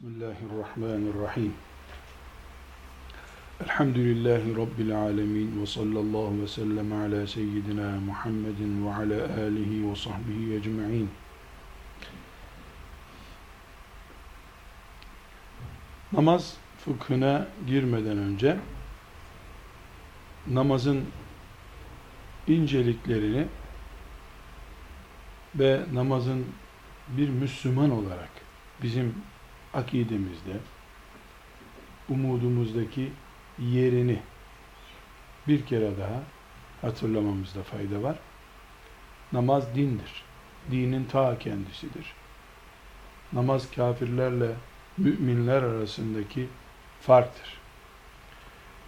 Bismillahirrahmanirrahim. Elhamdülillahi Rabbil alemin ve sallallahu ve sellem ala seyyidina Muhammedin ve ala alihi ve sahbihi ecma'in. Namaz fıkhına girmeden önce namazın inceliklerini ve namazın bir Müslüman olarak bizim akidemizde, umudumuzdaki yerini bir kere daha hatırlamamızda fayda var. Namaz dindir. Dinin ta kendisidir. Namaz kafirlerle müminler arasındaki farktır.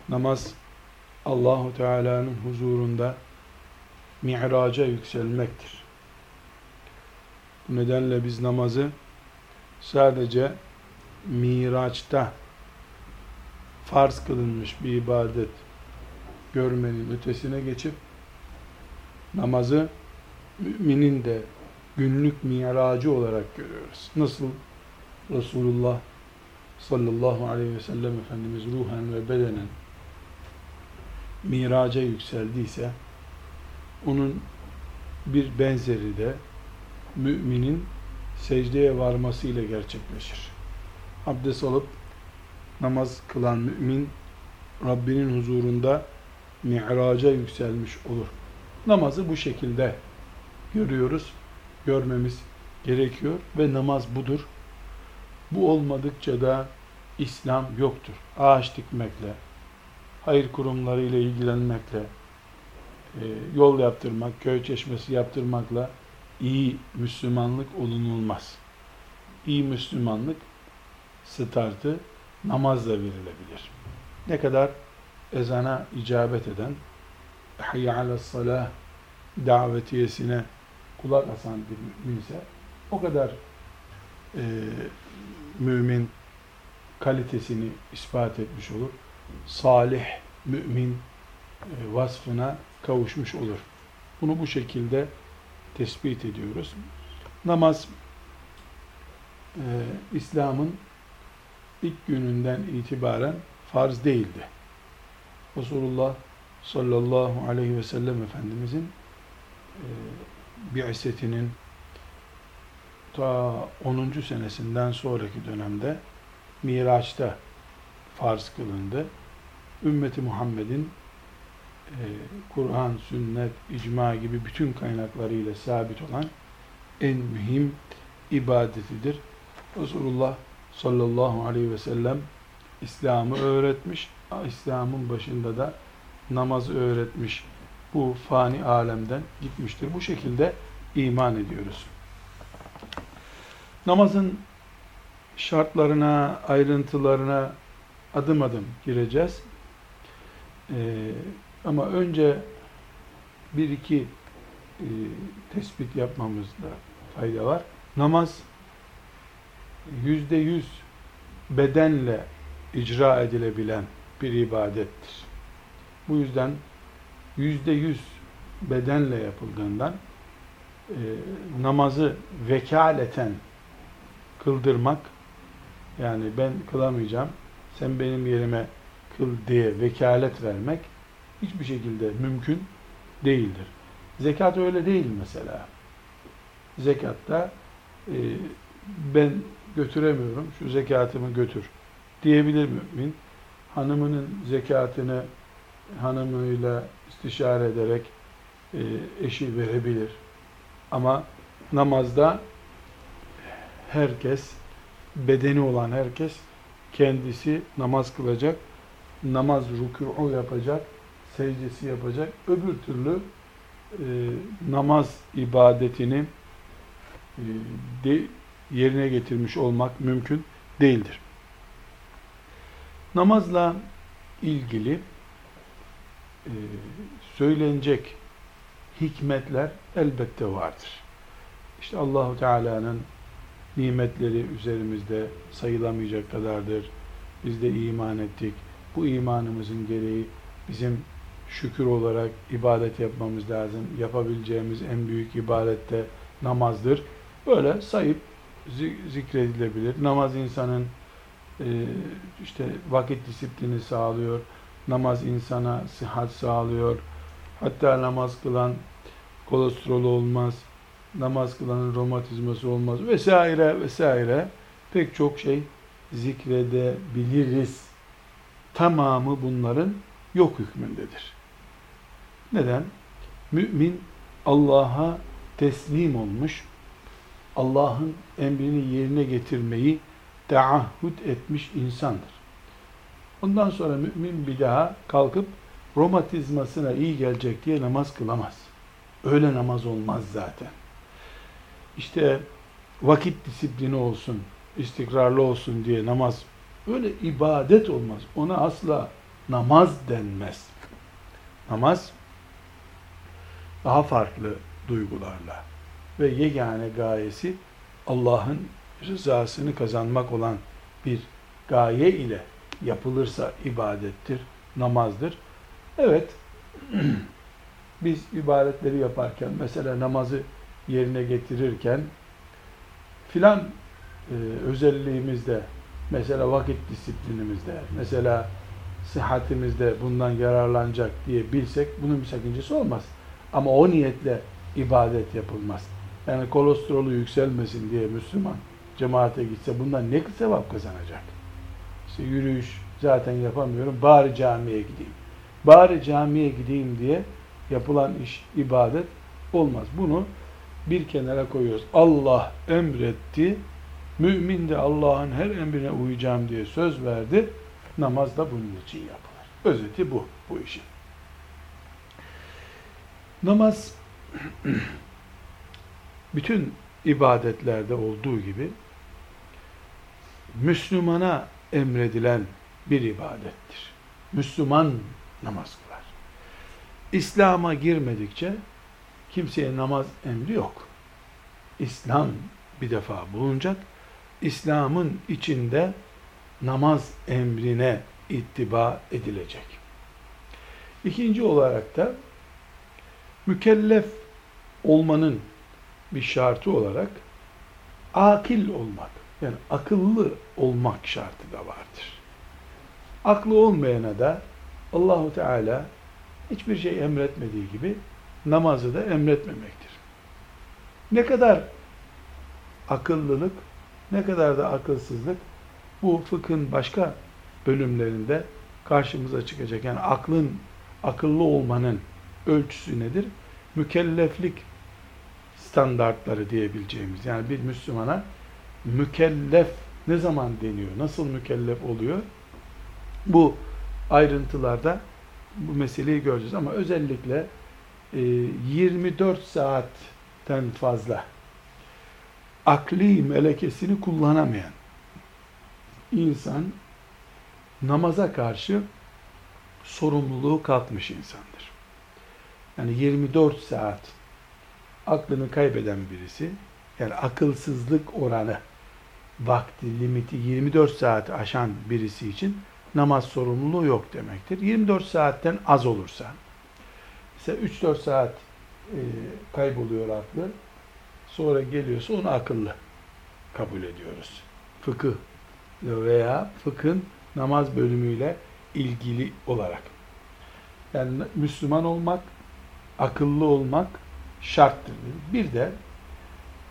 Namaz Allahu Teala'nın huzurunda mi'raca yükselmektir. Bu nedenle biz namazı sadece Miraç'ta farz kılınmış bir ibadet görmenin ötesine geçip namazı müminin de günlük miracı olarak görüyoruz. Nasıl Resulullah sallallahu aleyhi ve sellem Efendimiz ruhen ve bedenen miraca yükseldiyse onun bir benzeri de müminin secdeye varmasıyla gerçekleşir. Abdest alıp namaz kılan mümin Rabbinin huzurunda mi'raca yükselmiş olur. Namazı bu şekilde görüyoruz, görmemiz gerekiyor ve namaz budur. Bu olmadıkça da İslam yoktur. Ağaç dikmekle, hayır kurumları ile ilgilenmekle, e, yol yaptırmak, köy çeşmesi yaptırmakla iyi Müslümanlık olunulmaz. İyi Müslümanlık startı namazla verilebilir. Ne kadar ezana icabet eden, hayya alas salah davetiyesine kulak asan bir müminse o kadar e, mümin kalitesini ispat etmiş olur. Salih mümin e, vasfına kavuşmuş olur. Bunu bu şekilde tespit ediyoruz. Namaz e, İslam'ın ilk gününden itibaren farz değildi. Resulullah sallallahu aleyhi ve sellem Efendimizin e, bi'setinin ta 10. senesinden sonraki dönemde Miraç'ta farz kılındı. Ümmeti Muhammed'in e, Kur'an, sünnet, icma gibi bütün kaynaklarıyla sabit olan en mühim ibadetidir. Resulullah sallallahu aleyhi ve sellem İslam'ı öğretmiş. İslam'ın başında da namazı öğretmiş. Bu fani alemden gitmiştir. Bu şekilde iman ediyoruz. Namazın şartlarına, ayrıntılarına adım adım gireceğiz. Ee, ama önce bir iki e, tespit yapmamızda fayda var. Namaz yüzde yüz bedenle icra edilebilen bir ibadettir. Bu yüzden yüzde yüz bedenle yapıldığından e, namazı vekaleten kıldırmak yani ben kılamayacağım sen benim yerime kıl diye vekalet vermek hiçbir şekilde mümkün değildir. Zekat öyle değil mesela. Zekatta e, ben götüremiyorum, şu zekatımı götür diyebilir mümin. Hanımının zekatını hanımıyla istişare ederek e, eşi verebilir. Ama namazda herkes, bedeni olan herkes kendisi namaz kılacak, namaz rükû yapacak, secdesi yapacak. Öbür türlü e, namaz ibadetini e, de, yerine getirmiş olmak mümkün değildir. Namazla ilgili e, söylenecek hikmetler elbette vardır. İşte Allahu Teala'nın nimetleri üzerimizde sayılamayacak kadardır. Biz de iman ettik. Bu imanımızın gereği bizim şükür olarak ibadet yapmamız lazım. Yapabileceğimiz en büyük ibadette namazdır. Böyle sayıp zikredilebilir. Namaz insanın e, işte vakit disiplini sağlıyor, namaz insana sıhhat sağlıyor, hatta namaz kılan kolesterol olmaz, namaz kılanın romatizması olmaz vesaire vesaire pek çok şey zikredebiliriz. Tamamı bunların yok hükmündedir. Neden? Mümin Allah'a teslim olmuş, Allah'ın emrini yerine getirmeyi taahhüt etmiş insandır. Ondan sonra mümin bir daha kalkıp romatizmasına iyi gelecek diye namaz kılamaz. Öyle namaz olmaz zaten. İşte vakit disiplini olsun, istikrarlı olsun diye namaz öyle ibadet olmaz. Ona asla namaz denmez. Namaz daha farklı duygularla ve yegane gayesi Allah'ın rızasını kazanmak olan bir gaye ile yapılırsa ibadettir, namazdır. Evet, biz ibadetleri yaparken, mesela namazı yerine getirirken filan e, özelliğimizde, mesela vakit disiplinimizde, mesela sıhhatimizde bundan yararlanacak diye bilsek bunun bir sakıncası olmaz. Ama o niyetle ibadet yapılmaz. Yani kolesterolü yükselmesin diye Müslüman cemaate gitse bundan ne sevap kazanacak? İşte yürüyüş zaten yapamıyorum, bari camiye gideyim. Bari camiye gideyim diye yapılan iş, ibadet olmaz. Bunu bir kenara koyuyoruz. Allah emretti, mümin de Allah'ın her emrine uyacağım diye söz verdi. Namaz da bunun için yapılır. Özeti bu, bu işin. Namaz bütün ibadetlerde olduğu gibi Müslümana emredilen bir ibadettir. Müslüman namaz kılar. İslam'a girmedikçe kimseye namaz emri yok. İslam bir defa bulunacak. İslam'ın içinde namaz emrine ittiba edilecek. İkinci olarak da mükellef olmanın bir şartı olarak akil olmak, yani akıllı olmak şartı da vardır. Aklı olmayana da Allahu Teala hiçbir şey emretmediği gibi namazı da emretmemektir. Ne kadar akıllılık, ne kadar da akılsızlık bu fıkhın başka bölümlerinde karşımıza çıkacak. Yani aklın, akıllı olmanın ölçüsü nedir? Mükelleflik standartları diyebileceğimiz. Yani bir Müslümana mükellef ne zaman deniyor? Nasıl mükellef oluyor? Bu ayrıntılarda bu meseleyi göreceğiz ama özellikle 24 e, saatten fazla akli melekesini kullanamayan insan namaza karşı sorumluluğu kalkmış insandır. Yani 24 saat aklını kaybeden birisi, yani akılsızlık oranı, vakti limiti 24 saat aşan birisi için namaz sorumluluğu yok demektir. 24 saatten az olursa, mesela 3-4 saat e, kayboluyor aklı, sonra geliyorsa onu akıllı kabul ediyoruz. Fıkıh veya fıkhın namaz bölümüyle ilgili olarak. Yani Müslüman olmak, akıllı olmak şarttır. Bir de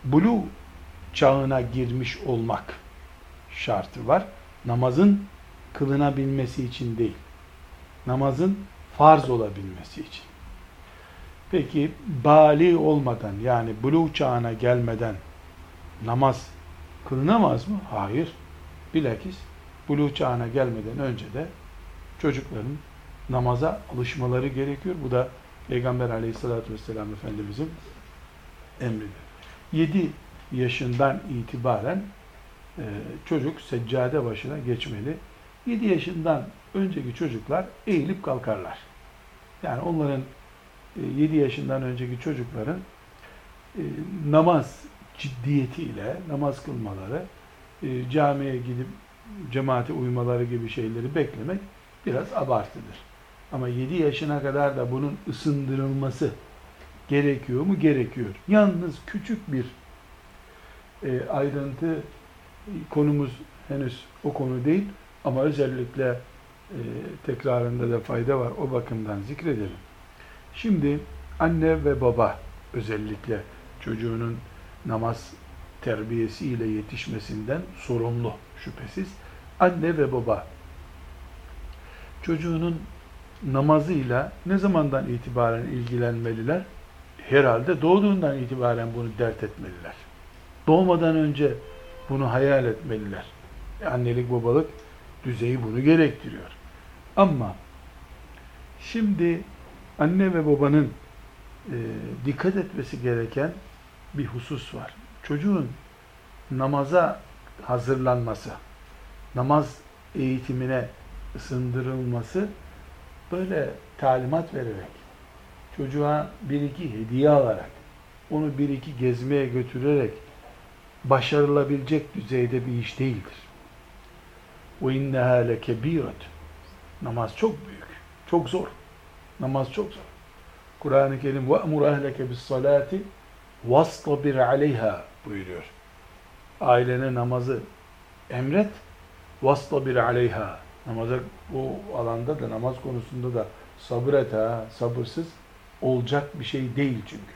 bulu çağına girmiş olmak şartı var. Namazın kılınabilmesi için değil. Namazın farz olabilmesi için. Peki bali olmadan yani bulu çağına gelmeden namaz kılınamaz mı? Hayır. Bilakis bulu çağına gelmeden önce de çocukların namaza alışmaları gerekiyor. Bu da Peygamber aleyhissalatü vesselam Efendimizin emridir. 7 yaşından itibaren e, çocuk seccade başına geçmeli. 7 yaşından önceki çocuklar eğilip kalkarlar. Yani onların e, 7 yaşından önceki çocukların e, namaz ciddiyetiyle namaz kılmaları, e, camiye gidip cemaate uymaları gibi şeyleri beklemek biraz abartıdır. Ama 7 yaşına kadar da bunun ısındırılması gerekiyor mu? Gerekiyor. Yalnız küçük bir e, ayrıntı konumuz henüz o konu değil ama özellikle e, tekrarında da fayda var. O bakımdan zikredelim. Şimdi anne ve baba özellikle çocuğunun namaz terbiyesiyle yetişmesinden sorumlu şüphesiz. Anne ve baba çocuğunun namazıyla ne zamandan itibaren ilgilenmeliler? Herhalde doğduğundan itibaren bunu dert etmeliler. Doğmadan önce bunu hayal etmeliler. E, annelik babalık düzeyi bunu gerektiriyor. Ama şimdi anne ve babanın e, dikkat etmesi gereken bir husus var. Çocuğun namaza hazırlanması, namaz eğitimine ısındırılması böyle talimat vererek, çocuğa bir iki hediye alarak, onu bir iki gezmeye götürerek başarılabilecek düzeyde bir iş değildir. وَاِنَّهَا لَكَب۪يرَةٌ Namaz çok büyük, çok zor. Namaz çok zor. Kur'an-ı Kerim وَأْمُرْ أَهْلَكَ بِالصَّلَاةِ وَاسْطَبِرْ عَلَيْهَا buyuruyor. Ailene namazı emret, وَاسْطَبِرْ عَلَيْهَا Namaza bu alanda da namaz konusunda da sabır et ha, sabırsız olacak bir şey değil çünkü.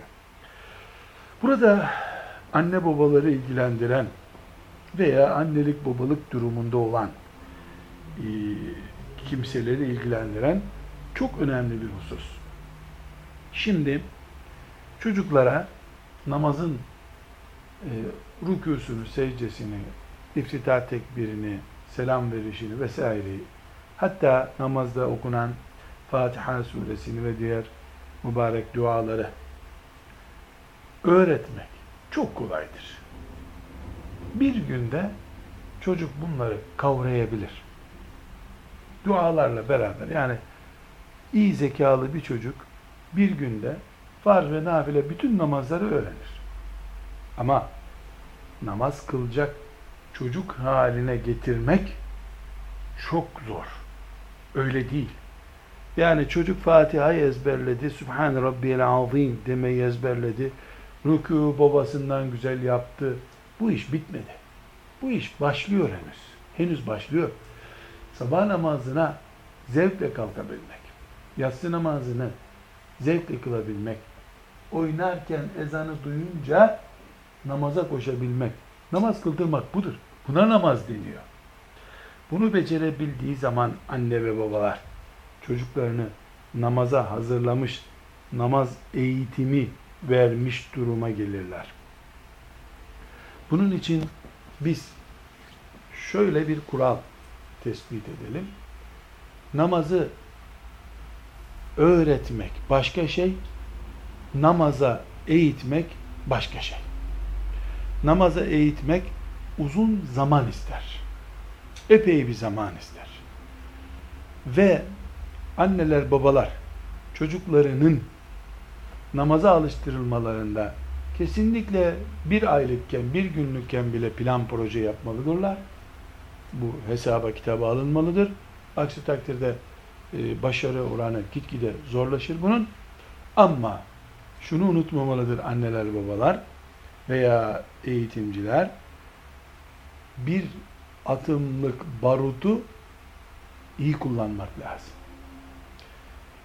Burada anne babaları ilgilendiren veya annelik babalık durumunda olan e, kimseleri ilgilendiren çok önemli bir husus. Şimdi çocuklara namazın e, rükûsunu, secdesini, iftitah tekbirini, selam verişini vesaireyi hatta namazda okunan Fatiha suresini ve diğer mübarek duaları öğretmek çok kolaydır. Bir günde çocuk bunları kavrayabilir. Dualarla beraber yani iyi zekalı bir çocuk bir günde farz ve nafile bütün namazları öğrenir. Ama namaz kılacak çocuk haline getirmek çok zor. Öyle değil. Yani çocuk Fatiha'yı ezberledi, Sübhan Rabbiyel Azim demeyi ezberledi, rükû babasından güzel yaptı. Bu iş bitmedi. Bu iş başlıyor henüz. Henüz başlıyor. Sabah namazına zevkle kalkabilmek, yatsı namazını zevkle kılabilmek, oynarken ezanı duyunca namaza koşabilmek, namaz kıldırmak budur. Buna namaz deniyor. Bunu becerebildiği zaman anne ve babalar çocuklarını namaza hazırlamış, namaz eğitimi vermiş duruma gelirler. Bunun için biz şöyle bir kural tespit edelim. Namazı öğretmek başka şey, namaza eğitmek başka şey. Namaza eğitmek uzun zaman ister. Epey bir zaman ister. Ve anneler, babalar çocuklarının namaza alıştırılmalarında kesinlikle bir aylıkken, bir günlükken bile plan proje yapmalıdırlar. Bu hesaba kitaba alınmalıdır. Aksi takdirde e, başarı oranı gitgide zorlaşır bunun. Ama şunu unutmamalıdır anneler babalar veya eğitimciler bir atımlık barutu iyi kullanmak lazım.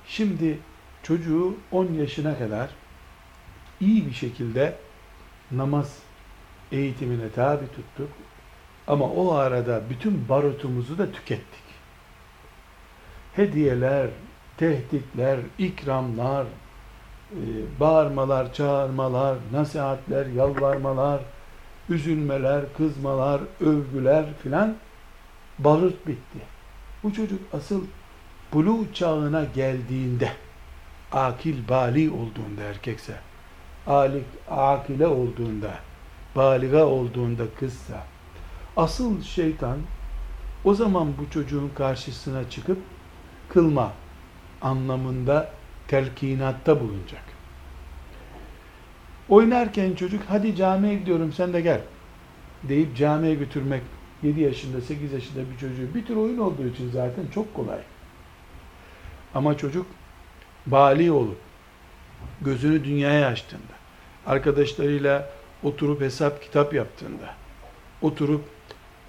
Şimdi çocuğu 10 yaşına kadar iyi bir şekilde namaz eğitimine tabi tuttuk. Ama o arada bütün barutumuzu da tükettik. Hediyeler, tehditler, ikramlar, bağırmalar, çağırmalar, nasihatler, yalvarmalar, üzülmeler, kızmalar, övgüler filan barut bitti. Bu çocuk asıl bulu çağına geldiğinde akil bali olduğunda erkekse alik akile olduğunda baliga olduğunda kızsa asıl şeytan o zaman bu çocuğun karşısına çıkıp kılma anlamında telkinatta bulunacak. Oynarken çocuk hadi camiye gidiyorum sen de gel deyip camiye götürmek 7 yaşında 8 yaşında bir çocuğu bir tür oyun olduğu için zaten çok kolay. Ama çocuk bali olup gözünü dünyaya açtığında, arkadaşlarıyla oturup hesap kitap yaptığında, oturup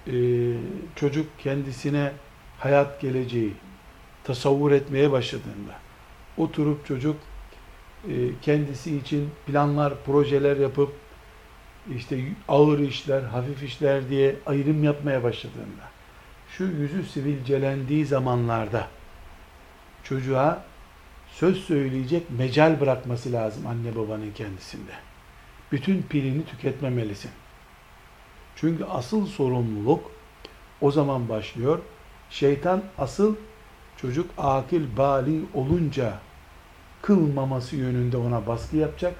e, çocuk kendisine hayat geleceği tasavvur etmeye başladığında, oturup çocuk e, kendisi için planlar, projeler yapıp işte ağır işler, hafif işler diye ayrım yapmaya başladığında, şu yüzü sivilcelendiği zamanlarda çocuğa söz söyleyecek mecal bırakması lazım anne babanın kendisinde. Bütün pilini tüketmemelisin. Çünkü asıl sorumluluk o zaman başlıyor. Şeytan asıl çocuk akil bali olunca kılmaması yönünde ona baskı yapacak.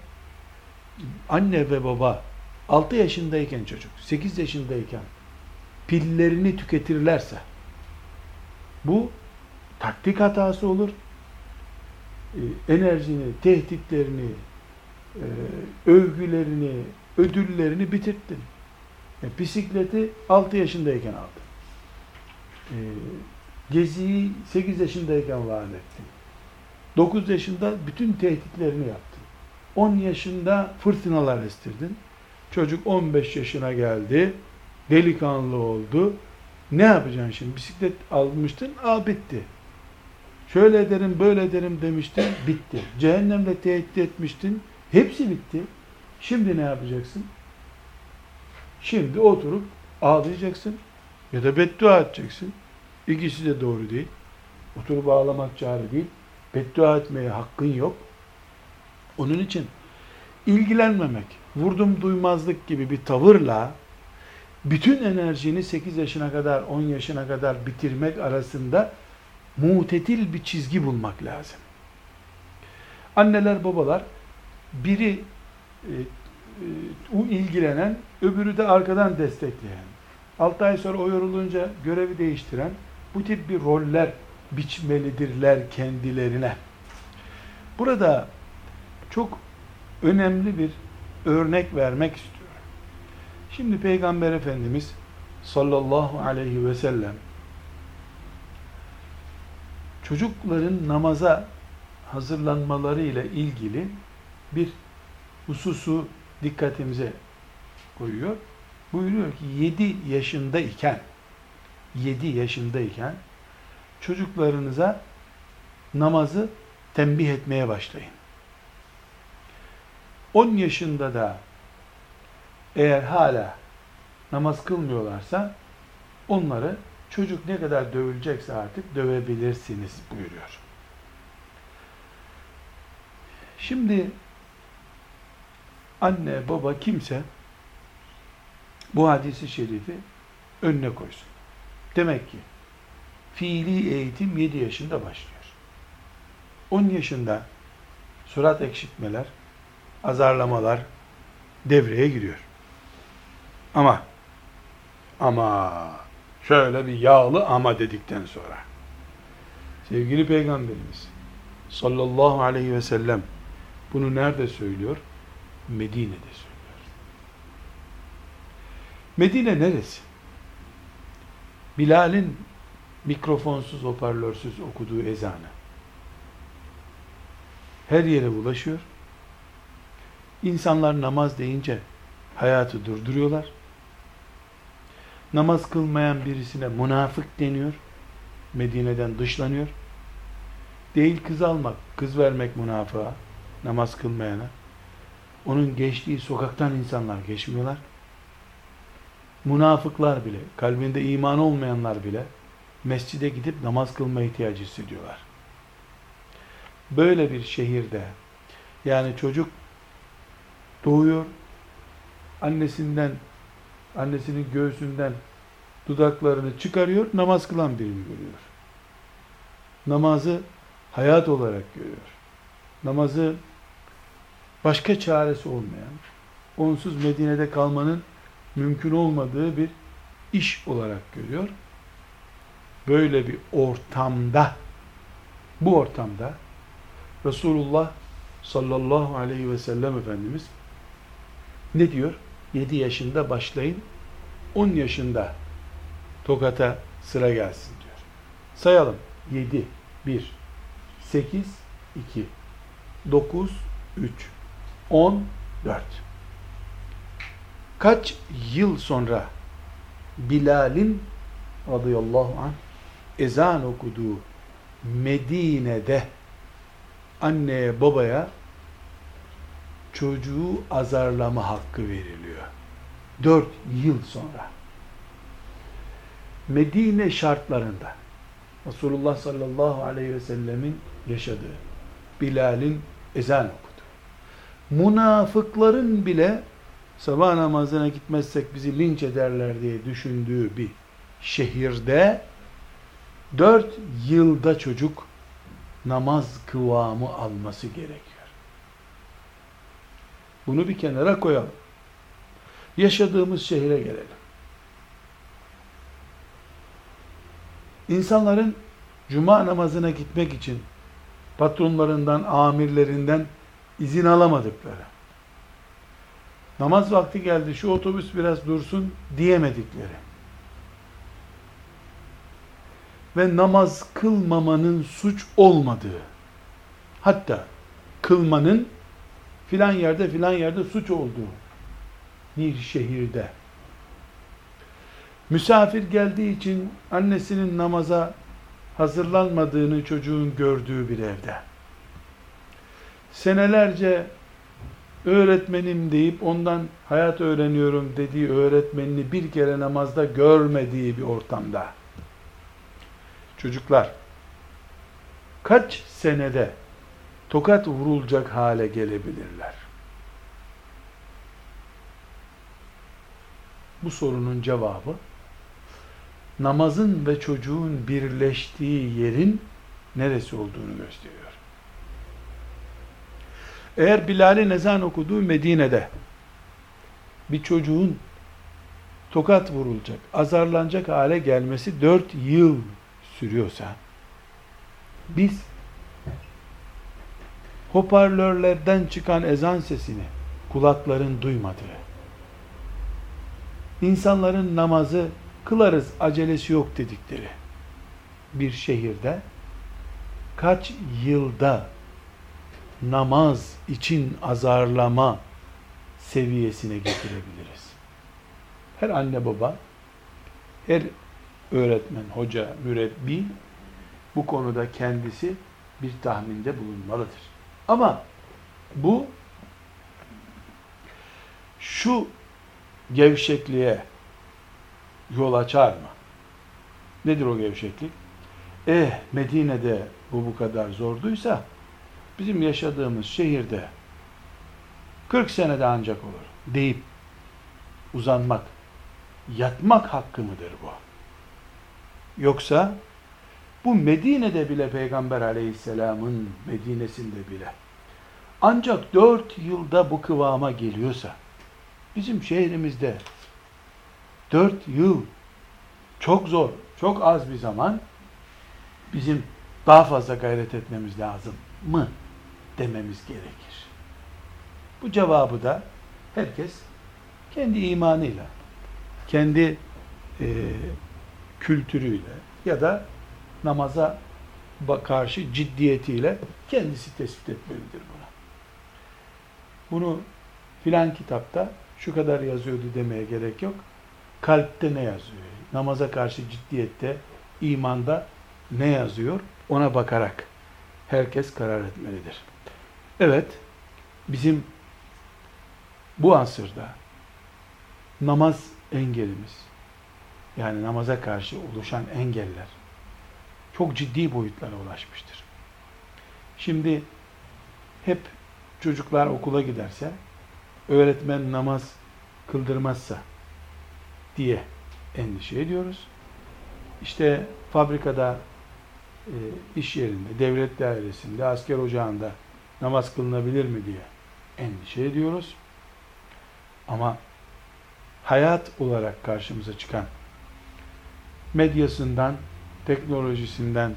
Anne ve baba 6 yaşındayken çocuk, 8 yaşındayken pillerini tüketirlerse bu taktik hatası olur. E, enerjini, tehditlerini, e, övgülerini, ödüllerini bitirttin. E, bisikleti 6 yaşındayken aldın. E, geziyi 8 yaşındayken vaat ettin. 9 yaşında bütün tehditlerini yaptın. 10 yaşında fırtınalar estirdin. Çocuk 15 yaşına geldi. Delikanlı oldu. Ne yapacaksın şimdi? Bisiklet almıştın, a bitti. Şöyle ederim, böyle ederim demiştin, bitti. Cehennemle tehdit etmiştin, hepsi bitti. Şimdi ne yapacaksın? Şimdi oturup ağlayacaksın ya da beddua edeceksin. İkisi de doğru değil. Oturup ağlamak çare değil. Beddua etmeye hakkın yok. Onun için ilgilenmemek, vurdum duymazlık gibi bir tavırla bütün enerjini 8 yaşına kadar, 10 yaşına kadar bitirmek arasında mutetil bir çizgi bulmak lazım. Anneler, babalar biri e, e, ilgilenen, öbürü de arkadan destekleyen, 6 ay sonra o yorulunca görevi değiştiren bu tip bir roller biçmelidirler kendilerine. Burada çok önemli bir örnek vermek istiyorum. Şimdi Peygamber Efendimiz sallallahu aleyhi ve sellem çocukların namaza hazırlanmaları ile ilgili bir hususu dikkatimize koyuyor. Buyuruyor ki 7 yaşındayken 7 yaşındayken çocuklarınıza namazı tembih etmeye başlayın. 10 yaşında da eğer hala namaz kılmıyorlarsa onları çocuk ne kadar dövülecekse artık dövebilirsiniz buyuruyor. Şimdi anne baba kimse bu hadisi şerifi önüne koysun. Demek ki fiili eğitim 7 yaşında başlıyor. 10 yaşında surat ekşitmeler, azarlamalar devreye giriyor. Ama ama şöyle bir yağlı ama dedikten sonra sevgili peygamberimiz sallallahu aleyhi ve sellem bunu nerede söylüyor? Medine'de söylüyor. Medine neresi? Bilal'in mikrofonsuz, hoparlörsüz okuduğu ezanı her yere ulaşıyor. İnsanlar namaz deyince hayatı durduruyorlar. Namaz kılmayan birisine münafık deniyor. Medine'den dışlanıyor. Değil kız almak, kız vermek münafığa, namaz kılmayana. Onun geçtiği sokaktan insanlar geçmiyorlar. Münafıklar bile, kalbinde iman olmayanlar bile mescide gidip namaz kılma ihtiyacı hissediyorlar. Böyle bir şehirde yani çocuk doğuyor, annesinden, annesinin göğsünden dudaklarını çıkarıyor, namaz kılan birini görüyor. Namazı hayat olarak görüyor. Namazı başka çaresi olmayan, onsuz Medine'de kalmanın mümkün olmadığı bir iş olarak görüyor. Böyle bir ortamda, bu ortamda Resulullah sallallahu aleyhi ve sellem Efendimiz ne diyor? 7 yaşında başlayın, 10 yaşında tokata sıra gelsin diyor. Sayalım. 7, 1, 8, 2, 9, 3, 10, 4. Kaç yıl sonra Bilal'in radıyallahu anh ezan okuduğu Medine'de anneye babaya çocuğu azarlama hakkı veriliyor. Dört yıl sonra. Medine şartlarında Resulullah sallallahu aleyhi ve sellemin yaşadığı Bilal'in ezan okudu. Münafıkların bile sabah namazına gitmezsek bizi linç ederler diye düşündüğü bir şehirde dört yılda çocuk namaz kıvamı alması gerekiyor. Bunu bir kenara koyalım. Yaşadığımız şehre gelelim. İnsanların cuma namazına gitmek için patronlarından, amirlerinden izin alamadıkları, namaz vakti geldi şu otobüs biraz dursun diyemedikleri ve namaz kılmamanın suç olmadığı. Hatta kılmanın filan yerde filan yerde suç olduğu bir şehirde. Misafir geldiği için annesinin namaza hazırlanmadığını çocuğun gördüğü bir evde. Senelerce öğretmenim deyip ondan hayat öğreniyorum dediği öğretmenini bir kere namazda görmediği bir ortamda çocuklar kaç senede tokat vurulacak hale gelebilirler? Bu sorunun cevabı namazın ve çocuğun birleştiği yerin neresi olduğunu gösteriyor. Eğer Bilal'in ezan okuduğu Medine'de bir çocuğun tokat vurulacak, azarlanacak hale gelmesi dört yıl sürüyorsa biz hoparlörlerden çıkan ezan sesini kulakların duymadığı insanların namazı kılarız acelesi yok dedikleri bir şehirde kaç yılda namaz için azarlama seviyesine getirebiliriz. Her anne baba, her öğretmen, hoca, mürebbi bu konuda kendisi bir tahminde bulunmalıdır. Ama bu şu gevşekliğe yol açar mı? Nedir o gevşeklik? Eh Medine'de bu bu kadar zorduysa bizim yaşadığımız şehirde 40 senede ancak olur deyip uzanmak, yatmak hakkı mıdır bu? Yoksa bu Medine'de bile Peygamber aleyhisselamın Medine'sinde bile ancak dört yılda bu kıvama geliyorsa bizim şehrimizde dört yıl çok zor, çok az bir zaman bizim daha fazla gayret etmemiz lazım mı dememiz gerekir. Bu cevabı da herkes kendi imanıyla, kendi e, kültürüyle ya da namaza karşı ciddiyetiyle kendisi tespit etmelidir buna. Bunu filan kitapta şu kadar yazıyordu demeye gerek yok. Kalpte ne yazıyor? Namaza karşı ciddiyette, imanda ne yazıyor? Ona bakarak herkes karar etmelidir. Evet, bizim bu asırda namaz engelimiz, yani namaza karşı oluşan engeller çok ciddi boyutlara ulaşmıştır. Şimdi hep çocuklar okula giderse öğretmen namaz kıldırmazsa diye endişe ediyoruz. İşte fabrikada, e, iş yerinde, devlet dairesinde, asker ocağında namaz kılınabilir mi diye endişe ediyoruz. Ama hayat olarak karşımıza çıkan medyasından, teknolojisinden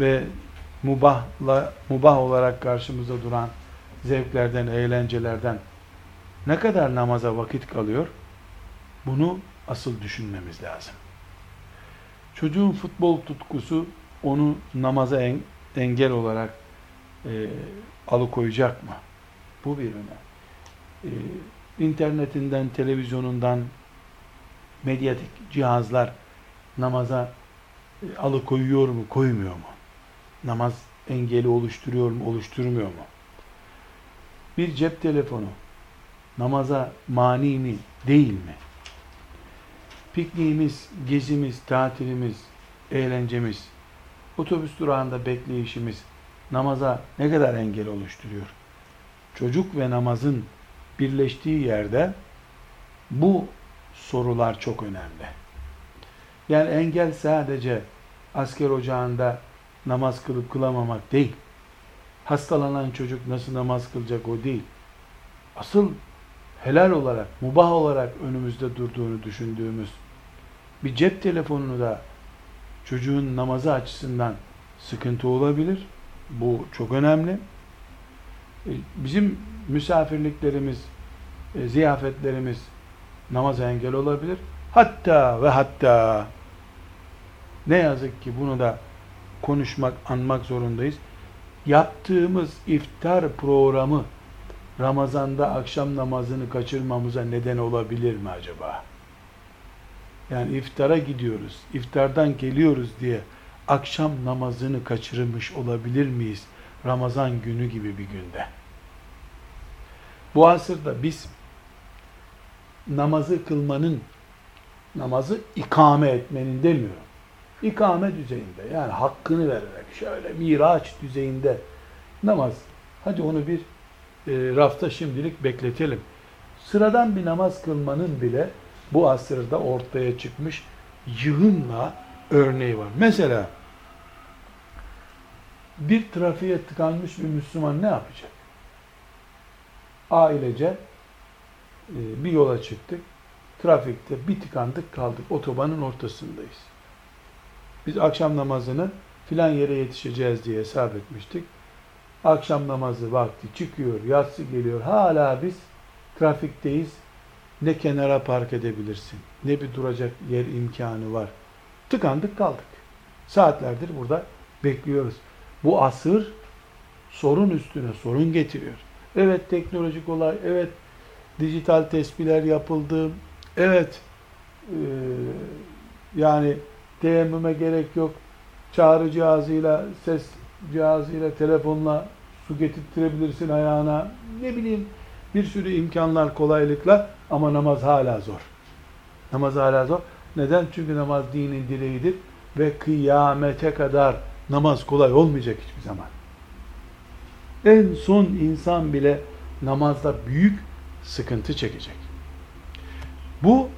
ve mubahla, mubah olarak karşımıza duran zevklerden, eğlencelerden ne kadar namaza vakit kalıyor? Bunu asıl düşünmemiz lazım. Çocuğun futbol tutkusu onu namaza en, engel olarak e, alıkoyacak mı? Bu bir önem. E, internetinden, televizyonundan medyatik cihazlar namaza e, alıkoyuyor mu, koymuyor mu? Namaz engeli oluşturuyor mu, oluşturmuyor mu? Bir cep telefonu namaza mani mi, değil mi? Pikniğimiz, gezimiz, tatilimiz, eğlencemiz, otobüs durağında bekleyişimiz namaza ne kadar engel oluşturuyor? Çocuk ve namazın birleştiği yerde bu sorular çok önemli. Yani engel sadece asker ocağında namaz kılıp kılamamak değil. Hastalanan çocuk nasıl namaz kılacak o değil. Asıl helal olarak, mubah olarak önümüzde durduğunu düşündüğümüz bir cep telefonunu da çocuğun namazı açısından sıkıntı olabilir. Bu çok önemli. E, bizim misafirliklerimiz, e, ziyafetlerimiz namaza engel olabilir. Hatta ve hatta ne yazık ki bunu da konuşmak, anmak zorundayız. Yaptığımız iftar programı Ramazan'da akşam namazını kaçırmamıza neden olabilir mi acaba? Yani iftara gidiyoruz, iftardan geliyoruz diye akşam namazını kaçırmış olabilir miyiz? Ramazan günü gibi bir günde. Bu asırda biz namazı kılmanın, namazı ikame etmenin demiyorum. İkame düzeyinde yani hakkını vererek şöyle miraç düzeyinde namaz. Hadi onu bir e, rafta şimdilik bekletelim. Sıradan bir namaz kılmanın bile bu asırda ortaya çıkmış yığınla örneği var. Mesela bir trafiğe tıkanmış bir Müslüman ne yapacak? Ailece e, bir yola çıktık. Trafikte bir tıkandık kaldık. Otobanın ortasındayız. Biz akşam namazını filan yere yetişeceğiz diye hesap etmiştik. Akşam namazı vakti çıkıyor, yatsı geliyor. Hala biz trafikteyiz. Ne kenara park edebilirsin, ne bir duracak yer imkanı var. Tıkandık kaldık. Saatlerdir burada bekliyoruz. Bu asır sorun üstüne sorun getiriyor. Evet teknolojik olay, evet dijital tespihler yapıldı, evet e, yani teyemmüme gerek yok, çağrı cihazıyla, ses cihazıyla, telefonla su getirtirebilirsin ayağına, ne bileyim bir sürü imkanlar, kolaylıkla ama namaz hala zor. Namaz hala zor. Neden? Çünkü namaz dinin direğidir ve kıyamete kadar namaz kolay olmayacak hiçbir zaman. En son insan bile namazda büyük sıkıntı çekecek. Bu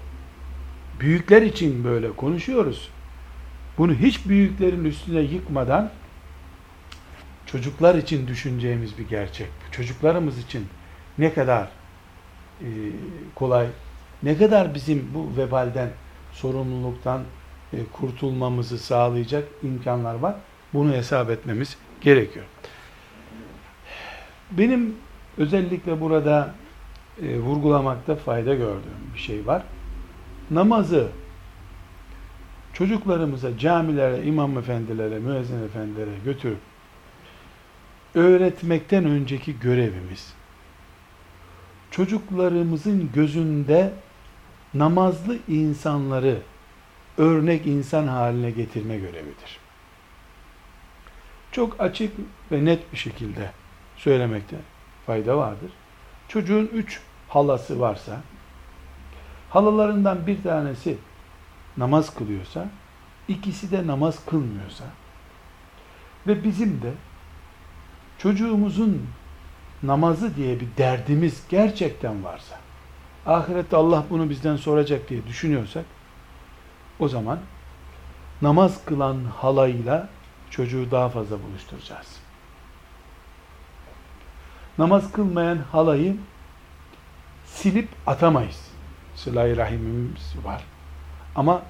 büyükler için böyle konuşuyoruz. Bunu hiç büyüklerin üstüne yıkmadan çocuklar için düşüneceğimiz bir gerçek. Çocuklarımız için ne kadar e, kolay, ne kadar bizim bu vebalden, sorumluluktan e, kurtulmamızı sağlayacak imkanlar var. Bunu hesap etmemiz gerekiyor. Benim özellikle burada e, vurgulamakta fayda gördüğüm bir şey var. Namazı çocuklarımıza, camilere, imam efendilere, müezzin efendilere götürüp öğretmekten önceki görevimiz çocuklarımızın gözünde namazlı insanları örnek insan haline getirme görevidir. Çok açık ve net bir şekilde söylemekte fayda vardır. Çocuğun üç halası varsa, halalarından bir tanesi namaz kılıyorsa, ikisi de namaz kılmıyorsa ve bizim de çocuğumuzun namazı diye bir derdimiz gerçekten varsa, ahirette Allah bunu bizden soracak diye düşünüyorsak, o zaman namaz kılan halayla çocuğu daha fazla buluşturacağız. Namaz kılmayan halayı silip atamayız. Sıla-i Rahimimiz var. Ama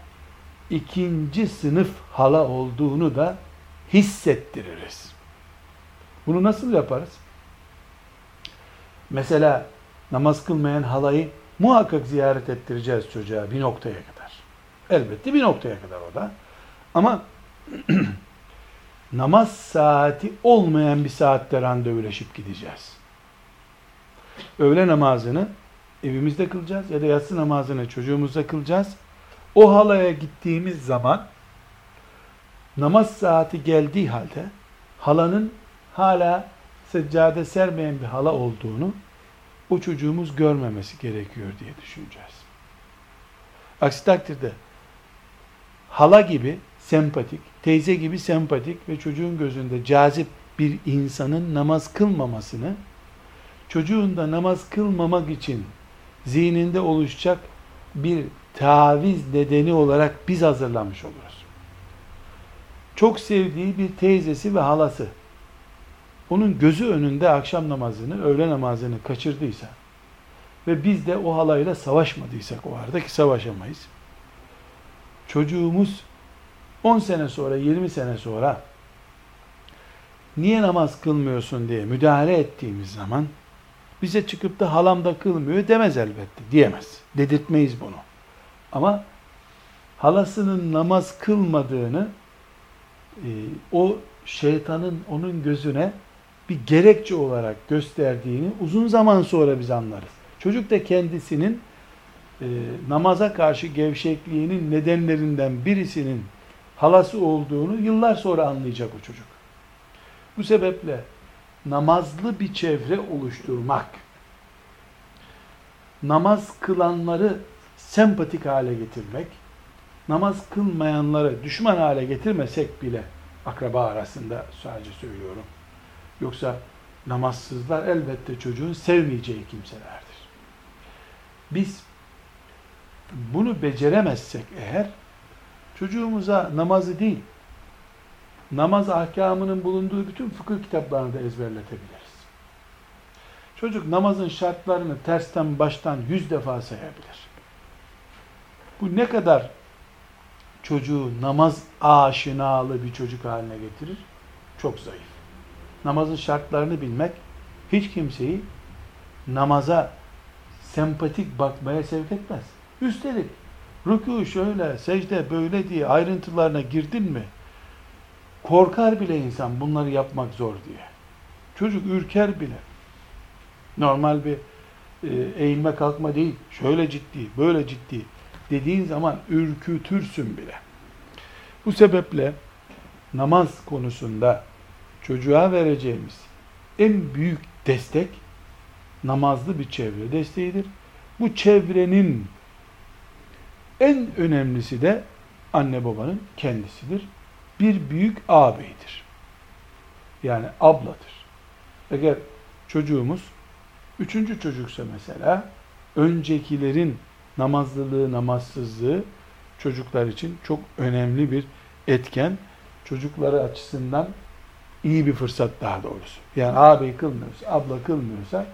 ikinci sınıf hala olduğunu da hissettiririz. Bunu nasıl yaparız? Mesela namaz kılmayan halayı muhakkak ziyaret ettireceğiz çocuğa bir noktaya kadar. Elbette bir noktaya kadar o da. Ama namaz saati olmayan bir saatte randevuleşip gideceğiz. Öğle namazını evimizde kılacağız ya da yatsı namazını çocuğumuzda kılacağız. O halaya gittiğimiz zaman namaz saati geldiği halde halanın hala seccade sermeyen bir hala olduğunu o çocuğumuz görmemesi gerekiyor diye düşüneceğiz. Aksi takdirde hala gibi sempatik, teyze gibi sempatik ve çocuğun gözünde cazip bir insanın namaz kılmamasını çocuğun da namaz kılmamak için zihninde oluşacak bir taviz nedeni olarak biz hazırlamış oluruz. Çok sevdiği bir teyzesi ve halası onun gözü önünde akşam namazını, öğle namazını kaçırdıysa ve biz de o halayla savaşmadıysak o arada ki savaşamayız. Çocuğumuz 10 sene sonra, 20 sene sonra niye namaz kılmıyorsun diye müdahale ettiğimiz zaman bize çıkıp da halam da kılmıyor demez elbette. Diyemez. Dedirtmeyiz bunu. Ama halasının namaz kılmadığını e, o şeytanın onun gözüne bir gerekçe olarak gösterdiğini uzun zaman sonra biz anlarız. Çocuk da kendisinin e, namaza karşı gevşekliğinin nedenlerinden birisinin halası olduğunu yıllar sonra anlayacak o çocuk. Bu sebeple namazlı bir çevre oluşturmak, namaz kılanları sempatik hale getirmek, namaz kılmayanları düşman hale getirmesek bile akraba arasında sadece söylüyorum. Yoksa namazsızlar elbette çocuğun sevmeyeceği kimselerdir. Biz bunu beceremezsek eğer çocuğumuza namazı değil, namaz ahkamının bulunduğu bütün fıkıh kitaplarını da ezberletebiliriz. Çocuk namazın şartlarını tersten baştan yüz defa sayabilir. Bu ne kadar çocuğu namaz aşinalı bir çocuk haline getirir? Çok zayıf. Namazın şartlarını bilmek hiç kimseyi namaza sempatik bakmaya sevk etmez. Üstelik rükû şöyle, secde böyle diye ayrıntılarına girdin mi korkar bile insan bunları yapmak zor diye. Çocuk ürker bile. Normal bir e, eğilme kalkma değil. Şöyle ciddi, böyle ciddi dediğin zaman ürkütürsün bile. Bu sebeple namaz konusunda çocuğa vereceğimiz en büyük destek namazlı bir çevre desteğidir. Bu çevrenin en önemlisi de anne babanın kendisidir. Bir büyük ağabeydir. Yani abladır. Eğer çocuğumuz üçüncü çocuksa mesela öncekilerin namazlılığı, namazsızlığı çocuklar için çok önemli bir etken. Çocukları açısından iyi bir fırsat daha doğrusu. Yani ağabey kılmıyorsa, abla kılmıyorsa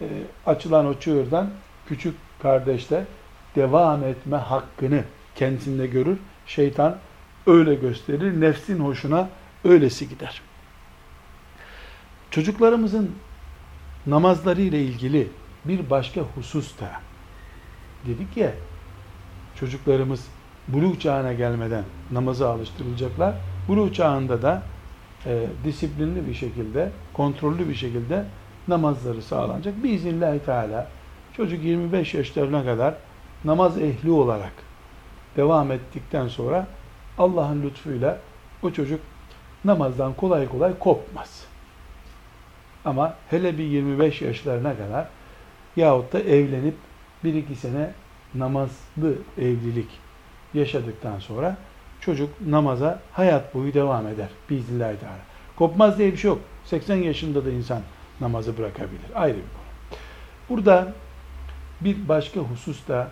e, açılan o çığırdan küçük kardeşte devam etme hakkını kendisinde görür. Şeytan öyle gösterir. Nefsin hoşuna öylesi gider. Çocuklarımızın namazları ile ilgili bir başka husus da dedik ya çocuklarımız buluğ çağına gelmeden namaza alıştırılacaklar. Buluğ çağında da e, disiplinli bir şekilde, kontrollü bir şekilde namazları sağlanacak. Biiznillahü Teala çocuk 25 yaşlarına kadar namaz ehli olarak devam ettikten sonra Allah'ın lütfuyla o çocuk namazdan kolay kolay kopmaz. Ama hele bir 25 yaşlarına kadar yahut da evlenip bir iki sene namazlı evlilik yaşadıktan sonra çocuk namaza hayat boyu devam eder. Biiznillahü teala. Kopmaz diye bir şey yok. 80 yaşında da insan namazı bırakabilir. Ayrı bir konu. Burada bir başka husus da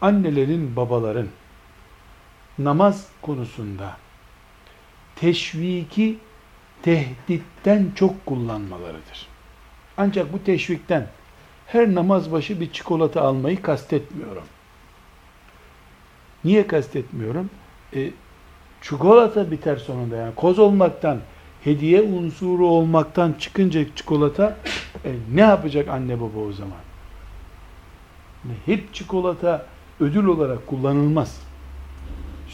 annelerin, babaların namaz konusunda teşviki tehditten çok kullanmalarıdır. Ancak bu teşvikten her namaz başı bir çikolata almayı kastetmiyorum. Niye kastetmiyorum? E, çikolata biter sonunda yani koz olmaktan, hediye unsuru olmaktan çıkınca çikolata e, ne yapacak anne baba o zaman? Hep çikolata ödül olarak kullanılmaz.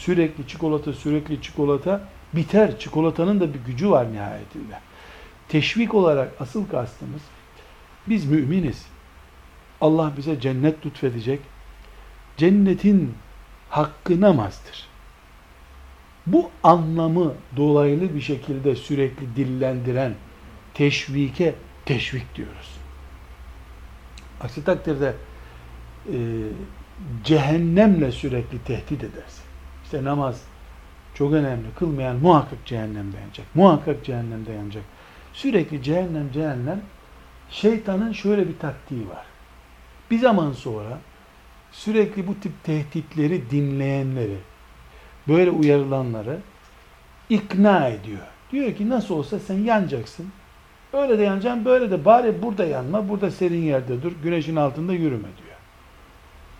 Sürekli çikolata, sürekli çikolata biter. Çikolatanın da bir gücü var nihayetinde. Teşvik olarak asıl kastımız biz müminiz. Allah bize cennet lütfedecek. Cennetin hakkı namazdır. Bu anlamı dolaylı bir şekilde sürekli dillendiren teşvike teşvik diyoruz. Aksi takdirde e, cehennemle sürekli tehdit edersin. İşte namaz çok önemli. Kılmayan muhakkak cehennemde yanacak. Muhakkak cehennemde yanacak. Sürekli cehennem cehennem şeytanın şöyle bir taktiği var. Bir zaman sonra sürekli bu tip tehditleri dinleyenleri, böyle uyarılanları ikna ediyor. Diyor ki nasıl olsa sen yanacaksın. Öyle de yanacaksın, böyle de bari burada yanma, burada serin yerde dur, güneşin altında yürüme diyor.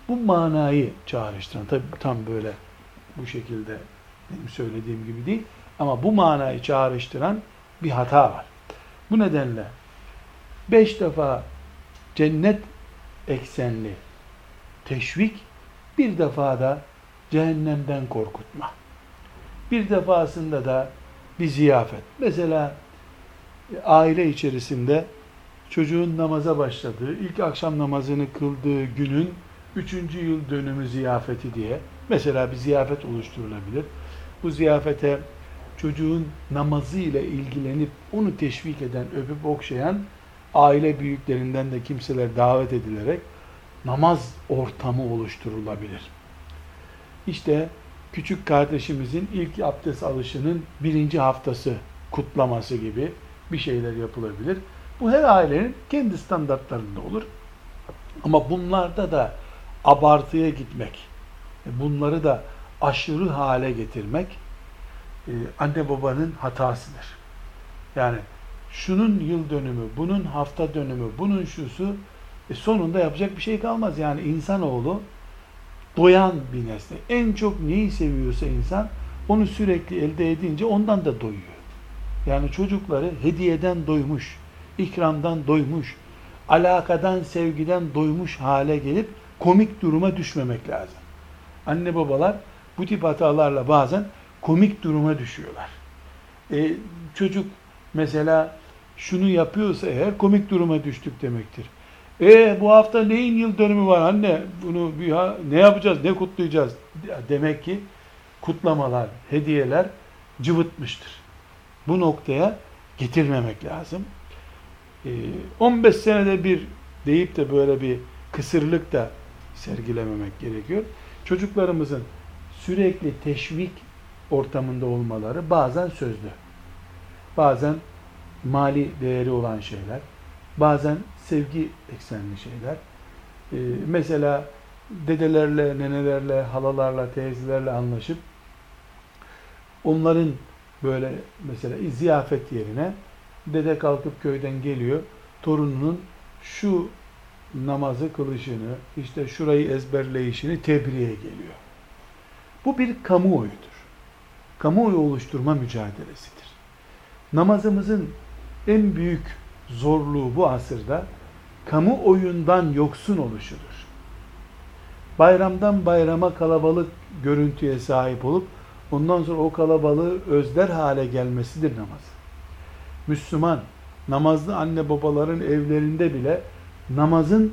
Bu manayı çağrıştıran, tabi tam böyle bu şekilde benim söylediğim gibi değil, ama bu manayı çağrıştıran bir hata var. Bu nedenle beş defa cennet eksenli teşvik, bir defa da cehennemden korkutma. Bir defasında da bir ziyafet. Mesela aile içerisinde çocuğun namaza başladığı, ilk akşam namazını kıldığı günün üçüncü yıl dönümü ziyafeti diye mesela bir ziyafet oluşturulabilir. Bu ziyafete çocuğun namazı ile ilgilenip onu teşvik eden, öpüp okşayan aile büyüklerinden de kimseler davet edilerek namaz ortamı oluşturulabilir. İşte küçük kardeşimizin ilk abdest alışının birinci haftası kutlaması gibi bir şeyler yapılabilir. Bu her ailenin kendi standartlarında olur. Ama bunlarda da abartıya gitmek, bunları da aşırı hale getirmek e, anne babanın hatasıdır. Yani şunun yıl dönümü, bunun hafta dönümü, bunun şusu e sonunda yapacak bir şey kalmaz. Yani insanoğlu doyan bir nesne. En çok neyi seviyorsa insan onu sürekli elde edince ondan da doyuyor. Yani çocukları hediyeden doymuş, ikramdan doymuş, alakadan, sevgiden doymuş hale gelip komik duruma düşmemek lazım. Anne babalar bu tip hatalarla bazen komik duruma düşüyorlar. E, çocuk mesela şunu yapıyorsa eğer komik duruma düştük demektir. E bu hafta neyin yıl dönümü var anne? Bunu bir ne yapacağız? Ne kutlayacağız? Demek ki kutlamalar, hediyeler cıvıtmıştır. Bu noktaya getirmemek lazım. E, 15 senede bir deyip de böyle bir kısırlık da sergilememek gerekiyor. Çocuklarımızın sürekli teşvik ortamında olmaları bazen sözlü, bazen mali değeri olan şeyler, bazen sevgi eksenli şeyler. Ee, mesela dedelerle, nenelerle, halalarla, teyzelerle anlaşıp onların böyle mesela ziyafet yerine dede kalkıp köyden geliyor, torununun şu namazı kılışını, işte şurayı ezberleyişini tebriğe geliyor. Bu bir kamuoyudur. Kamuoyu oluşturma mücadelesidir. Namazımızın en büyük zorluğu bu asırda kamu oyundan yoksun oluşudur. Bayramdan bayrama kalabalık görüntüye sahip olup ondan sonra o kalabalığı özler hale gelmesidir namaz. Müslüman namazlı anne babaların evlerinde bile namazın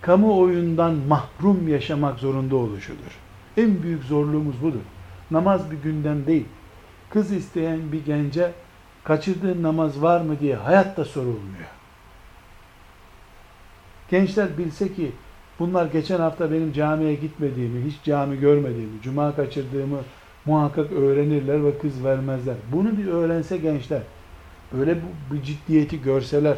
kamu oyundan mahrum yaşamak zorunda oluşudur. En büyük zorluğumuz budur. Namaz bir gündem değil. Kız isteyen bir gence kaçırdığı namaz var mı diye hayatta sorulmuyor. Gençler bilse ki bunlar geçen hafta benim camiye gitmediğimi, hiç cami görmediğimi, cuma kaçırdığımı muhakkak öğrenirler ve kız vermezler. Bunu bir öğrense gençler, böyle bir ciddiyeti görseler,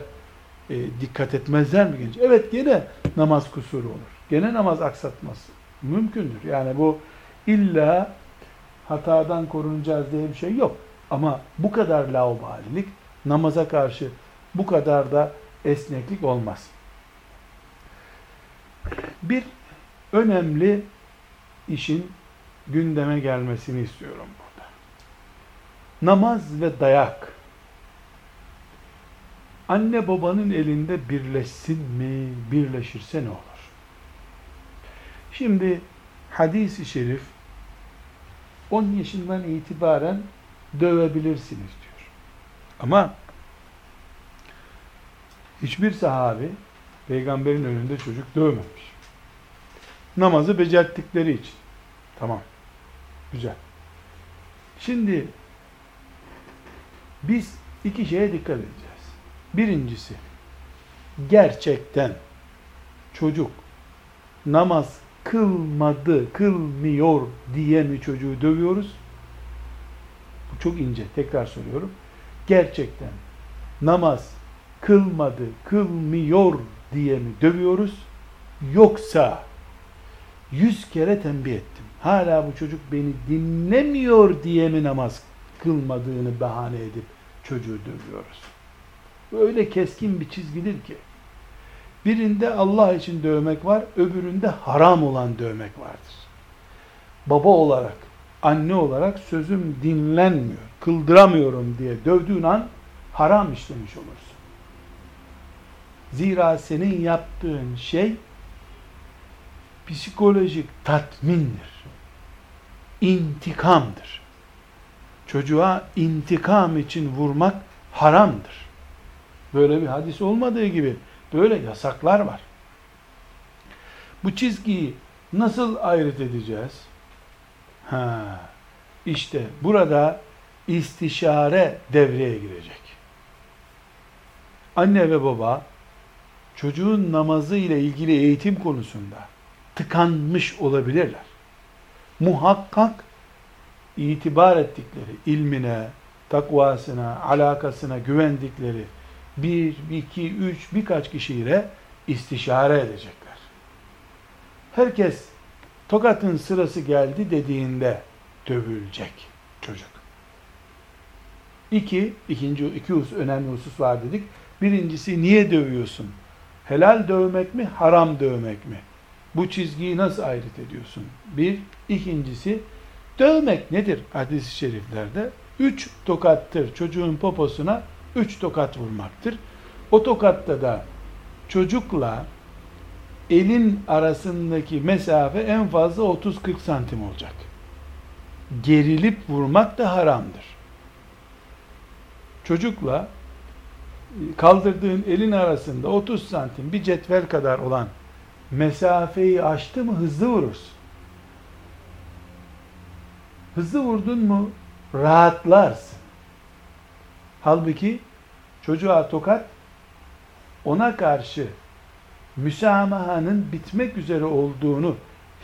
e, dikkat etmezler mi genç? Evet gene namaz kusuru olur. Gene namaz aksatması mümkündür. Yani bu illa hatadan korunacağız diye bir şey yok. Ama bu kadar laubalilik namaza karşı bu kadar da esneklik olmaz. Bir önemli işin gündeme gelmesini istiyorum burada. Namaz ve dayak anne babanın elinde birleşsin mi? Birleşirse ne olur? Şimdi hadis-i şerif 10 yaşından itibaren dövebilirsiniz diyor. Ama hiçbir sahabi peygamberin önünde çocuk dövmemiş. Namazı becerttikleri için. Tamam. Güzel. Şimdi biz iki şeye dikkat edeceğiz. Birincisi gerçekten çocuk namaz kılmadı, kılmıyor diye mi çocuğu dövüyoruz? Bu çok ince. Tekrar soruyorum. Gerçekten namaz kılmadı, kılmıyor diye mi dövüyoruz? Yoksa yüz kere tembih ettim. Hala bu çocuk beni dinlemiyor diye mi namaz kılmadığını bahane edip çocuğu dövüyoruz? Öyle keskin bir çizgidir ki. Birinde Allah için dövmek var, öbüründe haram olan dövmek vardır. Baba olarak, anne olarak sözüm dinlenmiyor, kıldıramıyorum diye dövdüğün an haram işlemiş olursun. Zira senin yaptığın şey psikolojik tatmindir. İntikamdır. Çocuğa intikam için vurmak haramdır. Böyle bir hadis olmadığı gibi böyle yasaklar var. Bu çizgiyi nasıl ayrıt edeceğiz? Ha, işte burada istişare devreye girecek. Anne ve baba çocuğun namazı ile ilgili eğitim konusunda tıkanmış olabilirler. Muhakkak itibar ettikleri ilmine, takvasına, alakasına güvendikleri bir, iki, üç, birkaç kişiyle istişare edecekler. Herkes tokatın sırası geldi dediğinde dövülecek çocuk. İki, ikinci, iki husus, önemli husus var dedik. Birincisi niye dövüyorsun? Helal dövmek mi, haram dövmek mi? Bu çizgiyi nasıl ayrıt ediyorsun? Bir. ikincisi dövmek nedir hadis-i şeriflerde? Üç tokattır çocuğun poposuna üç tokat vurmaktır. O tokatta da çocukla elin arasındaki mesafe en fazla 30-40 santim olacak. Gerilip vurmak da haramdır. Çocukla kaldırdığın elin arasında 30 santim bir cetvel kadar olan mesafeyi aştı mı hızlı vurursun. Hızlı vurdun mu rahatlarsın. Halbuki çocuğa tokat ona karşı müsamahanın bitmek üzere olduğunu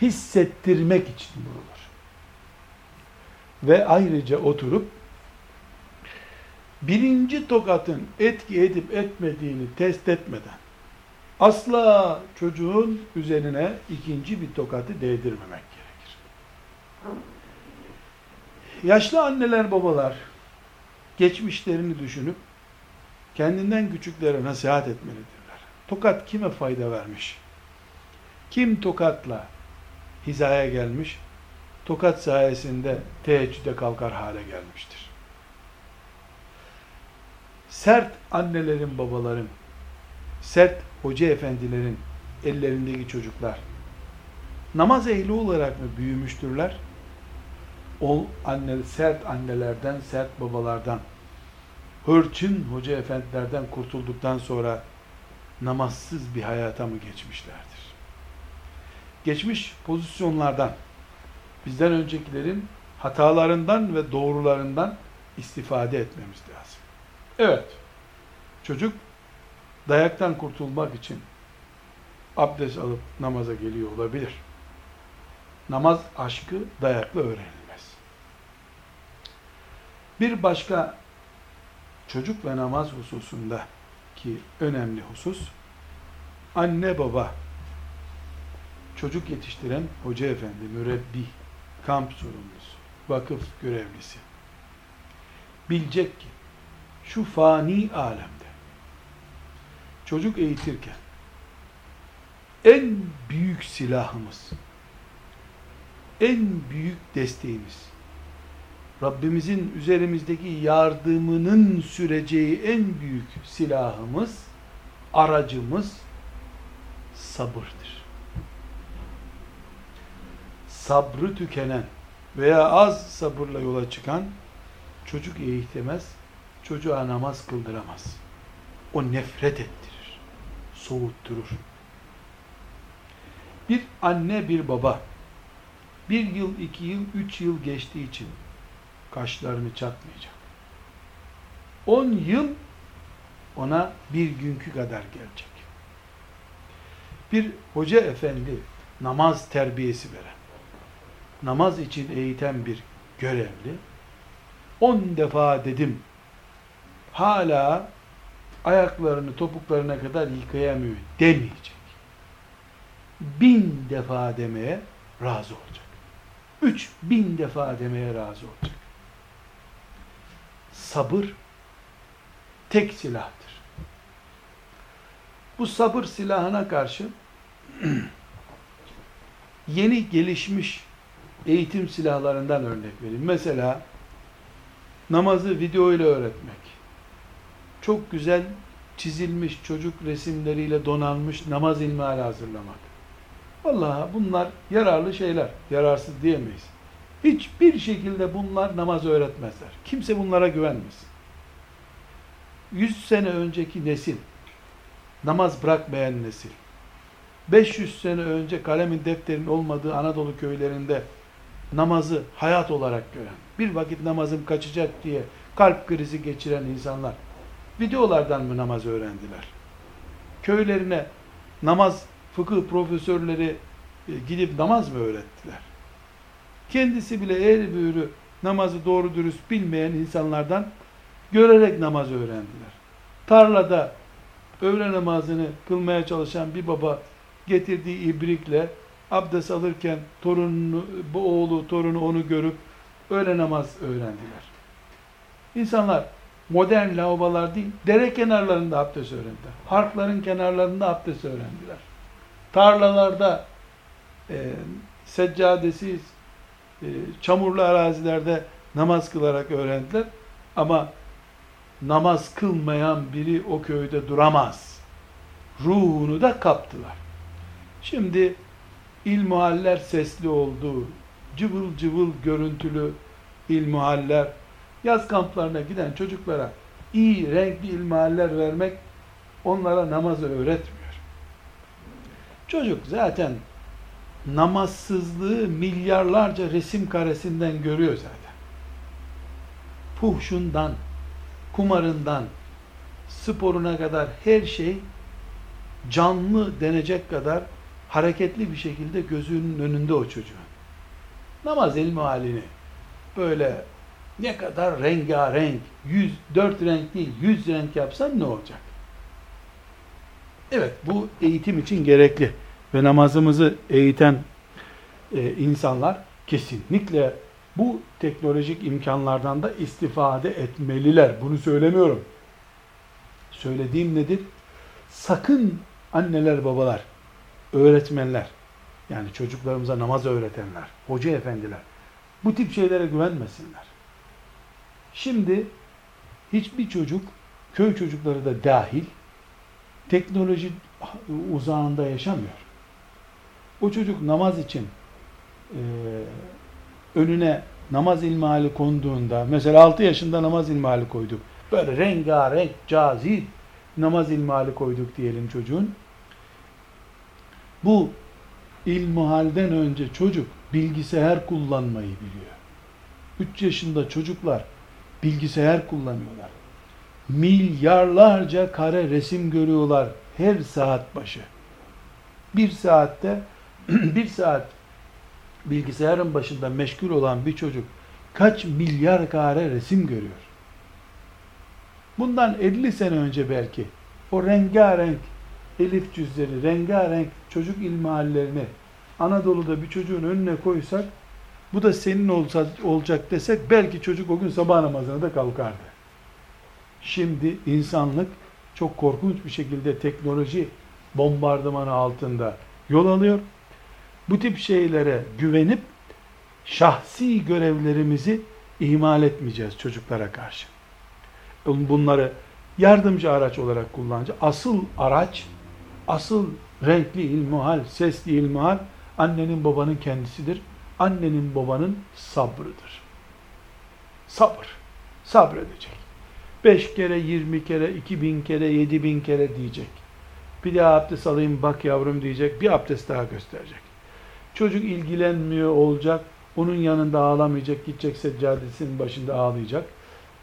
hissettirmek için vurulur. Ve ayrıca oturup birinci tokatın etki edip etmediğini test etmeden asla çocuğun üzerine ikinci bir tokatı değdirmemek gerekir. Yaşlı anneler babalar geçmişlerini düşünüp kendinden küçüklere nasihat etmelidirler. Tokat kime fayda vermiş? Kim tokatla hizaya gelmiş? Tokat sayesinde teheccüde kalkar hale gelmiştir. Sert annelerin, babaların, sert hoca efendilerin ellerindeki çocuklar namaz ehli olarak mı büyümüştürler? O anne, sert annelerden, sert babalardan, hırçın hoca efendilerden kurtulduktan sonra namazsız bir hayata mı geçmişlerdir? Geçmiş pozisyonlardan, bizden öncekilerin hatalarından ve doğrularından istifade etmemiz lazım. Evet, çocuk dayaktan kurtulmak için abdest alıp namaza geliyor olabilir. Namaz aşkı dayakla öğrenilmez. Bir başka çocuk ve namaz hususunda ki önemli husus anne baba çocuk yetiştiren hoca efendi, mürebbi, kamp sorumlusu, vakıf görevlisi. Bilecek ki şu fani alemde çocuk eğitirken en büyük silahımız, en büyük desteğimiz, Rabbimizin üzerimizdeki yardımının süreceği en büyük silahımız, aracımız sabırdır. Sabrı tükenen veya az sabırla yola çıkan çocuk eğitemez, çocuğa namaz kıldıramaz. O nefret ettirir, soğutturur. Bir anne bir baba bir yıl, iki yıl, üç yıl geçtiği için kaşlarını çatmayacak. On yıl ona bir günkü kadar gelecek. Bir hoca efendi namaz terbiyesi veren, namaz için eğiten bir görevli, on defa dedim, hala ayaklarını topuklarına kadar yıkayamıyor demeyecek. Bin defa demeye razı olacak. Üç bin defa demeye razı olacak. Sabır tek silahtır. Bu sabır silahına karşı yeni gelişmiş eğitim silahlarından örnek vereyim. Mesela namazı video ile öğretmek. Çok güzel çizilmiş çocuk resimleriyle donanmış namaz ilmihali hazırlamak. Vallahi bunlar yararlı şeyler. Yararsız diyemeyiz. Hiçbir şekilde bunlar namaz öğretmezler. Kimse bunlara güvenmesin. 100 sene önceki nesil, namaz bırakmayan nesil, 500 sene önce kalemin defterin olmadığı Anadolu köylerinde namazı hayat olarak gören, bir vakit namazım kaçacak diye kalp krizi geçiren insanlar, videolardan mı namaz öğrendiler? Köylerine namaz fıkıh profesörleri e, gidip namaz mı öğrettiler? Kendisi bile eğri büğrü namazı doğru dürüst bilmeyen insanlardan görerek namaz öğrendiler. Tarlada öğle namazını kılmaya çalışan bir baba getirdiği ibrikle abdest alırken torununu, bu oğlu, torunu onu görüp öğle namaz öğrendiler. İnsanlar modern lavabolar değil, dere kenarlarında abdest öğrendiler. Harpların kenarlarında abdest öğrendiler. Tarlalarda e, seccadesiz, e, çamurlu arazilerde namaz kılarak öğrendiler. Ama namaz kılmayan biri o köyde duramaz. Ruhunu da kaptılar. Şimdi ilmuhaller sesli oldu. Cıvıl cıvıl görüntülü ilmuhaller. Yaz kamplarına giden çocuklara iyi renkli ilmuhaller vermek onlara namazı öğretmiyor. Çocuk zaten namazsızlığı milyarlarca resim karesinden görüyor zaten. Fuhşundan, kumarından, sporuna kadar her şey canlı denecek kadar hareketli bir şekilde gözünün önünde o çocuğun. Namaz ilmi halini böyle ne kadar rengarenk, yüz, dört renk değil, yüz renk yapsan ne olacak? Evet, bu eğitim için gerekli. Ve namazımızı eğiten e, insanlar kesinlikle bu teknolojik imkanlardan da istifade etmeliler. Bunu söylemiyorum. Söylediğim nedir? Sakın anneler, babalar, öğretmenler, yani çocuklarımıza namaz öğretenler, hoca efendiler, bu tip şeylere güvenmesinler. Şimdi hiçbir çocuk, köy çocukları da dahil, teknoloji uzağında yaşamıyor. O çocuk namaz için e, önüne namaz ilmihali konduğunda, mesela 6 yaşında namaz ilmihali koyduk. Böyle rengarenk, cazip namaz ilmihali koyduk diyelim çocuğun. Bu ilmihalden önce çocuk bilgisayar kullanmayı biliyor. 3 yaşında çocuklar bilgisayar kullanıyorlar. Milyarlarca kare resim görüyorlar her saat başı. Bir saatte bir saat bilgisayarın başında meşgul olan bir çocuk kaç milyar kare resim görüyor. Bundan 50 sene önce belki o rengarenk elif cüzleri, rengarenk çocuk ilmihallerini Anadolu'da bir çocuğun önüne koysak bu da senin olsa, olacak desek belki çocuk o gün sabah namazına da kalkardı. Şimdi insanlık çok korkunç bir şekilde teknoloji bombardımanı altında yol alıyor. Bu tip şeylere güvenip şahsi görevlerimizi ihmal etmeyeceğiz çocuklara karşı. Bunları yardımcı araç olarak kullanacağız. Asıl araç, asıl renkli ilmuhal, sesli ilmuhal annenin babanın kendisidir. Annenin babanın sabrıdır. Sabır. Sabredecek. Beş kere, yirmi kere, iki bin kere, yedi bin kere diyecek. Bir daha abdest alayım bak yavrum diyecek. Bir abdest daha gösterecek. Çocuk ilgilenmiyor olacak. Onun yanında ağlamayacak. Gidecek seccadesinin başında ağlayacak.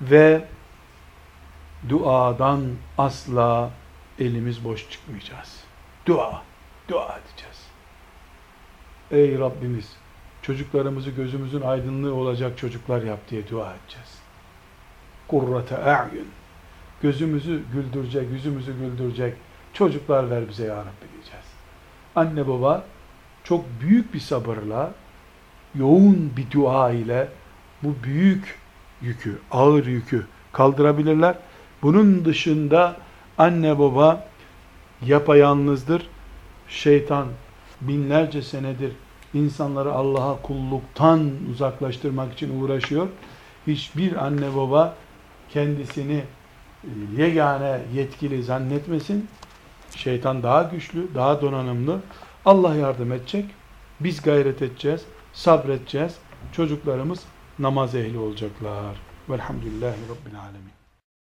Ve duadan asla elimiz boş çıkmayacağız. Dua, dua edeceğiz. Ey Rabbimiz, çocuklarımızı gözümüzün aydınlığı olacak çocuklar yap diye dua edeceğiz. Kurrate a'yun. Gözümüzü güldürecek, yüzümüzü güldürecek çocuklar ver bize ya Rabbi diyeceğiz. Anne baba çok büyük bir sabırla, yoğun bir dua ile bu büyük yükü, ağır yükü kaldırabilirler. Bunun dışında anne baba yapayalnızdır. Şeytan binlerce senedir insanları Allah'a kulluktan uzaklaştırmak için uğraşıyor. Hiçbir anne baba kendisini yegane yetkili zannetmesin. Şeytan daha güçlü, daha donanımlı. Allah yardım edecek. Biz gayret edeceğiz, sabredeceğiz. Çocuklarımız namaz ehli olacaklar. Velhamdülillahi Rabbil Alemin.